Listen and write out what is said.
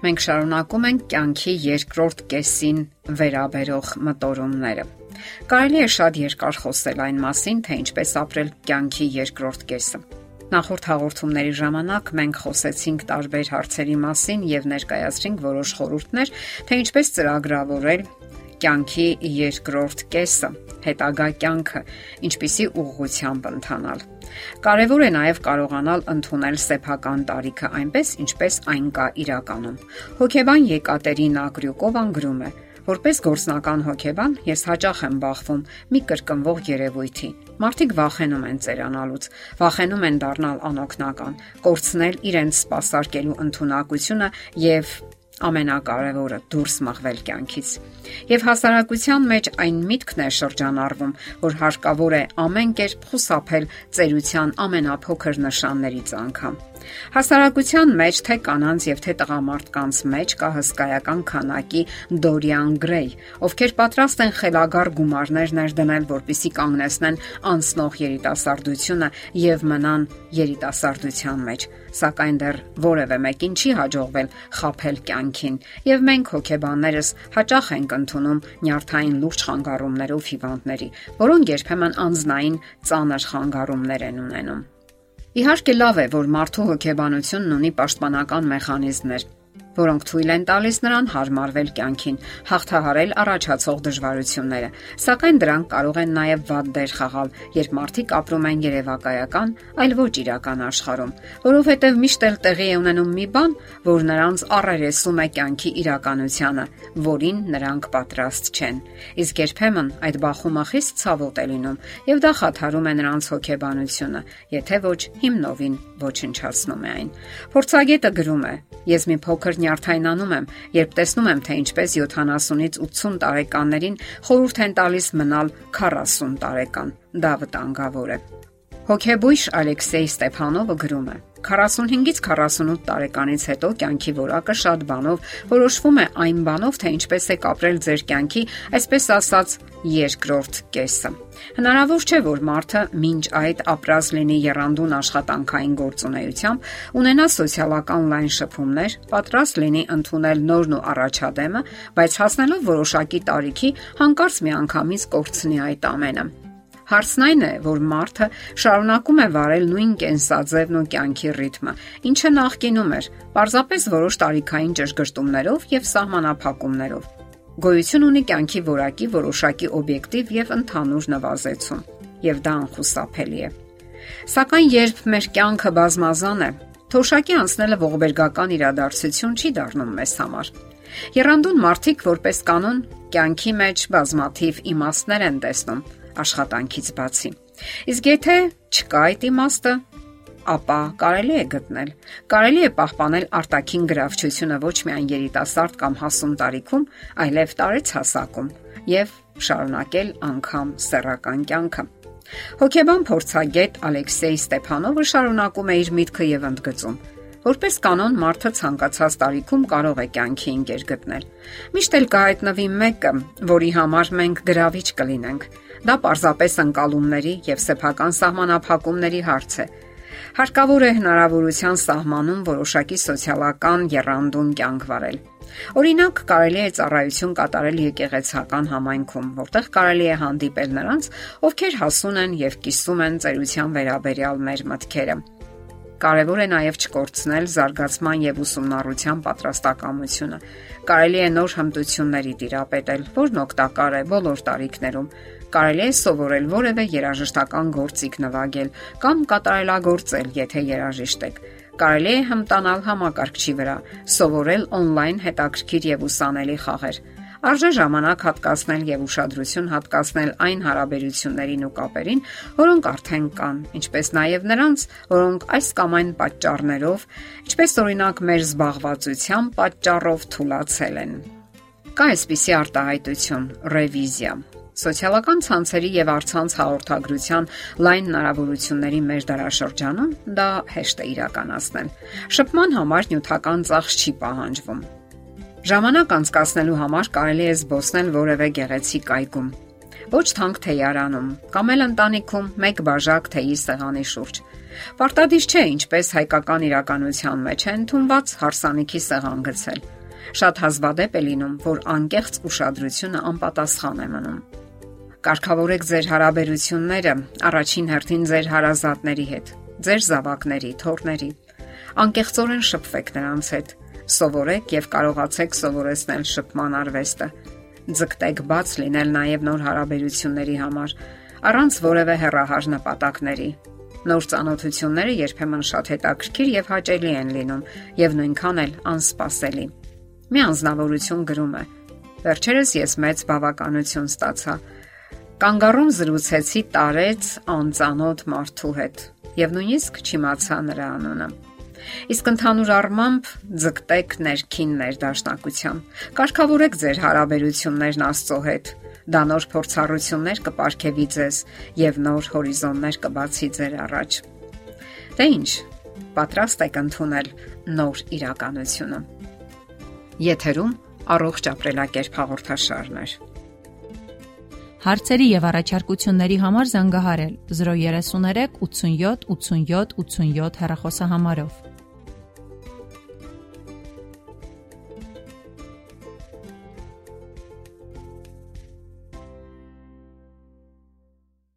Մենք շարունակում ենք կյանքի երկրորդ կեսին վերաբերող մտորումները։ Կարելի է շատ երկար խոսել այն մասին, թե ինչպես ապրել կյանքի երկրորդ կեսը։ Նախորդ հաղորդումների ժամանակ մենք խոսեցինք տարբեր հարցերի մասին եւ ներկայացրինք որոշ խորհուրդներ, թե ինչպես ծրագրավորել կյանքի երկրորդ կեսը, հետագա կյանքը, ինչպիսի ուղղությամբ ընթանալ։ Կարևոր է նաև կարողանալ ընդունել սեփական տարիքը այնպես, ինչպես այն կա իրականում։ Հոգեբան Եկատերինա Գրյուկովան գրում է. Որպես գործնական հոգեբան ես հաճախ եմ բախվում մի կրկնվող երևույթի։ Մարդիկ վախենում են ծերանալուց, վախենում են դառնալ անօքնական, կորցնել իրենց սпасարկելու ընտունակությունը եւ ամենակարևորը դուրս մղվել կյանքից։ Եվ հասարակության մեջ այն միտքն է շրջանառվում, որ հարկավոր է ամեն կերպ խուսափել ծերության ամենափոքր նշաններից անգամ։ Հասարակության մեջ թե կանանց եւ թե տղամարդկանց մեջ կա հսկայական քանակի Դորիան Գրեյ, ովքեր պատրաստ են խելագար գումարներ ներդնել, որպիսի կանգնեցնեն անցնող երիտասարդությունը եւ մնան երիտասարդության մեջ սակայն դեռ որևէ մեկին չի հաջողվել խაფել կյանքին, եւ մենք հոգեբաններս հաճախ ենք ընդունում նյարդային լուրջ խանգարումներով հիվանդների, որոնք երբեմն անznային ծանր խանգարումներ են ունենում։ Իհարկե լավ է, որ մարդու հոգեբանությունն ունի պաշտպանական մեխանիզմներ, որոնք թույլ են տալիս նրան հարմարվել կյանքին, հաղթահարել առաջացող դժվարությունները։ Սակայն դրանք կարող են նաև վատ դեր խաղալ, երբ մարդիկ ապրում են երևակայական, այլ ոչ իրական աշխարհում, որովհետև միշտ էլ տեղի է ունենում մի բան, որ նրանց առերեսում է կյանքի իրականությանը, որին նրանք պատրաստ չեն։ Իսկ երբեմն այդ բախումը խիստ ցավոտ է լինում, եւ դա խաթարում է նրանց հոգեբանությունը, եթե ոչ հիմնովին ոչնչացնում է այն։ Փորձագետը գրում է. Ես մի փոքր նյարդայնանում եմ, երբ տեսնում եմ, թե ինչպես 70-ից 80 տարեկաններին խորհուրդ են տալիս մնալ 40 տարեկան։ Դա վտանգավոր է։ Հոգեբույժ Ալեքսեյ Ստեփանովը գրում է. 45-ից 48 տարեկանից հետո կյանքի որակը շատ բանով որոշվում է այն բանով, թե ինչպես եք ապրել ձեր կյանքի, այսպես ասած, երկրորդ կեսը։ Հնարավոր չէ, որ մարդը մինչ այդ ապրած լինի երանդուն աշխատանքային գործունեությամբ, ունենա սոցիալական լայն շփումներ, պատրաստ լինի ընդունել նորն ու առաջադեմը, բայց հասնելով որոշակի տարիքի, հանկարծ միանգամից կորցնի այդ ամենը։ Հարցն այն է, որ մարդը շարունակում է վարել նույն կենսաձևն ու կյանքի ռիթմը, ինչը նախկինում էր, պարզապես որոշ տարիքային ճշգրտումներով եւ սահմանափակումներով։ Գոյություն ունի կյանքի որակի որոշակի օբյեկտիվ եւ ընդհանուր նվազեցում, եւ դա անխուսափելի է։ Սակայն երբ մեր կյանքը բազմազան է, թոշակի անցնելը ողբերգական իրադարձություն չի դառնում մեզ համար։ Երանդուն մարդիկ որպես կանոն կյանքի մեջ բազմաթիվ իմաստներ են տեսնում աշխատանքից բացի։ Իսկ եթե չկա այդ իմաստը, ապա կարելի է գտնել։ Կարելի է պահպանել արտաքին գրավչությունը ոչ միայն երիտասարդ կամ հասուն տարիքում, այլև տարեց հասակում եւ շարունակել անգամ սեռական կյանքը։ Հոկեբան փորձագետ Ալեքսեյ Ստեփանովը շարունակում է իր միտքը եւ ընդգծում. Որպես կանոն մարդը ցանկացած տարիքում կարող է կյանքի ընկեր գտնել։ Միշտ էլ կհայտնվի մեկը, որի համար մենք գրավիչ կլինենք, Դա պարզապես ընկալումների եւ սեփական սահմանափակումների հարց է։ Հարկավոր է հնարավորության սահմանում որոշակի սոցիալական երանդուն կյանք վարել։ Օրինակ, կարելի է ծառայություն կատարել եկեղեցական համայնքում, որտեղ կարելի է հանդիպել նրանց, ովքեր հասուն են եւ կիսում են ծերության վերաբերյալ մեր մտքերը։ Կարևոր է նաև չկորցնել զարգացման եւ ուսումնառության պատրաստակամությունը։ Կարելի է նոր հմտությունների տիրապետել, որն օգտակար է բոլոր տարիքներում, Կարելի է սովորել որևէ երաժշտական գործիք նվագել կամ կատարելագործել, եթե երաժիշտ եք։ Կարելի է հմտանալ համակարգչի վրա, սովորել on-line հետաքրքիր եւ ուսանելի խաղեր։ Արժե ժամանակ հատկացնել եւ ուշադրություն հատկացնել այն հարաբերություններին ու կապերին, որոնք արդեն կան, ինչպես նաեւ նրանց, որոնք այս կամ այն պատճառներով, ինչպես օրինակ մեր զբաղվածության պատճառով թուլացել են։ Կա այսպիսի արտահայտություն՝ ռևիզիա. Սոցիալական ցանցերի եւ արցանց հաղորդագրության լայն հնարավորությունների մեր դարաշրջանում դա հեշտ է իրականացնել։ Շփման համար նյութական ծախս չի պահանջվում։ Ժամանակ անցկացնելու համար կարելի է զբոսնել որևէ գեղեցիկ այգում, ոչ թանկ թեյարանում կամ էլ ընտանիքում մեկ բաժակ թեյի սեղանի շուրջ։ Պարտադիր չէ ինչպես հայկական իրականության մեջ է ընդունված հարսանիքի սեղան գցել։ Շատ հազվադեպ է լինում, որ անկեղծ ուշադրությունը անպատասխան է մնում։ Կարգավորեք ձեր հարաբերությունները առաջին հերթին ձեր հարազատների հետ, ձեր զավակների, թորների։ Անկեղծորեն շփվեք նրանց հետ։ Սովորեք եւ կարողացեք սովորեցնել շփման արվեստը։ Ձգտեք բաց լինել նաեւ նոր հարաբերությունների համար, առանց որևէ հերահար նպատակների Նոր ճանաչությունները երբեմն շատ հետաքրքիր եւ հաճելի են լինում եւ նույնքան էլ անսպասելի։ Մի անznավորություն գրում է. Վերջերս ես մեծ բավականություն ստացա։ Կանգառում զրուցեցի տարեց անծանոթ մարդու հետ եւ նույնիսկ չիմացա նրա անունը։ Իսկ ընդհանուր առմամբ ձգտեք ներքին ներդաշնակության։ Կարգավորեք ձեր հարաբերություններն Աստծո հետ Դա նոր փորձառություններ կպարգևի ձեզ եւ նոր հորիզոններ կբացի ձեր առաջ։ Դե ի՞նչ, պատրաստ եք ընդունել նոր իրականությունը։ Եթերում առողջ ապրելակերպ հաղորդաշարներ։ Հարցերի եւ առաջարկությունների համար զանգահարել 033 87 87 87 հեռախոսահամարով։